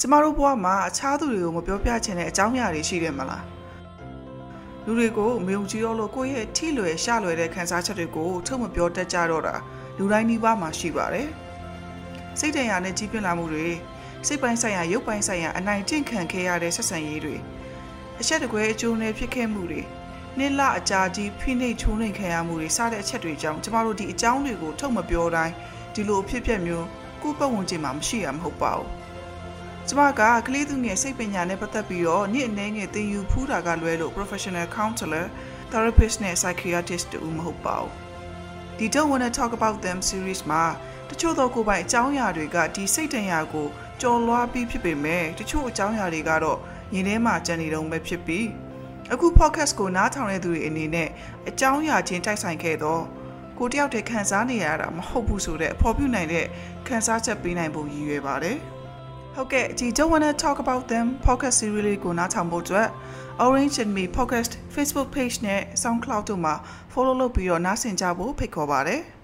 ကျမတို့ဘဝမှာအခြားသူတွေကိုမပြောပြချင်တဲ့အကြောင်းအရာတွေရှိတယ်မလားလူတွေကိုမယုံကြည်တော့လို့ကိုယ့်ရဲ့ထိလွယ်ရှလွယ်တဲ့ခံစားချက်တွေကိုထုတ်မပြောတတ်ကြတော့တာလူတိုင်းနှိပါမှာရှိပါတယ်စိတ်တရားနဲ့ကြီးပြင်းလာမှုတွေစိတ်ပိုင်းဆိုင်ရာရုပ်ပိုင်းဆိုင်ရာအနိုင်ကျင့်ခံခဲ့ရတဲ့ဆက်ဆံရေးတွေအချက်တကွဲအကျိုးနဲ့ဖြစ်ခဲ့မှုတွေနှစ်လအကြာကြီးဖိနှိပ်ချိုးနှိမ်ခံရမှုတွေစတဲ့အချက်တွေကြောင့်ကျမတို့ဒီအကြောင်းတွေကိုထုတ်မပြောတိုင်းဒီလိုအဖြစ်အပျက်မျိုးကိုယ့်ပတ်ဝန်းကျင်မှာမရှိရမဟုတ်ပါဘူး ကျမကကလေးသူငယ်စိတ်ပညာနဲ့ပတ်သက်ပြီးတော့နေ့အနေငယ်သင်ယူဖူးတာကလွဲလို့ professional counselor therapist နဲ့ psychiatrist တူမဟုတ်ပါဘူးဒီ don't wanna talk about them series မှာတချို့သောကိုယ်ပိုင်အကြောင်းအရာတွေကဒီစိတ်တန်ရာကိုကြော်လွှားပြီးဖြစ်ပေမဲ့တချို့အကြောင်းအရာတွေကတော့ရင်ထဲမှာကြံနေတုံးပဲဖြစ်ပြီးအခု podcast ကိုနားထောင်တဲ့သူတွေအနေနဲ့အကြောင်းအရာချင်းတိုက်ဆိုင်ခဲ့တော့ကိုတယောက်တည်းခံစားနေရတာမဟုတ်ဘူးဆိုတဲ့အဖော်ပြနိုင်တဲ့ခံစားချက်ပေးနိုင်ဖို့ရည်ရွယ်ပါတယ်။ ဟုတ်ကဲ့ဒီ don't wanna talk about them podcast series လေးကိုနားထောင်ဖို့အတွက် Orange and Me podcast Facebook page နဲ့ SoundCloud တို့မှာ follow လုပ်ပြီးတော့နားဆင်ကြဖို့ဖိတ်ခေါ်ပါတယ်။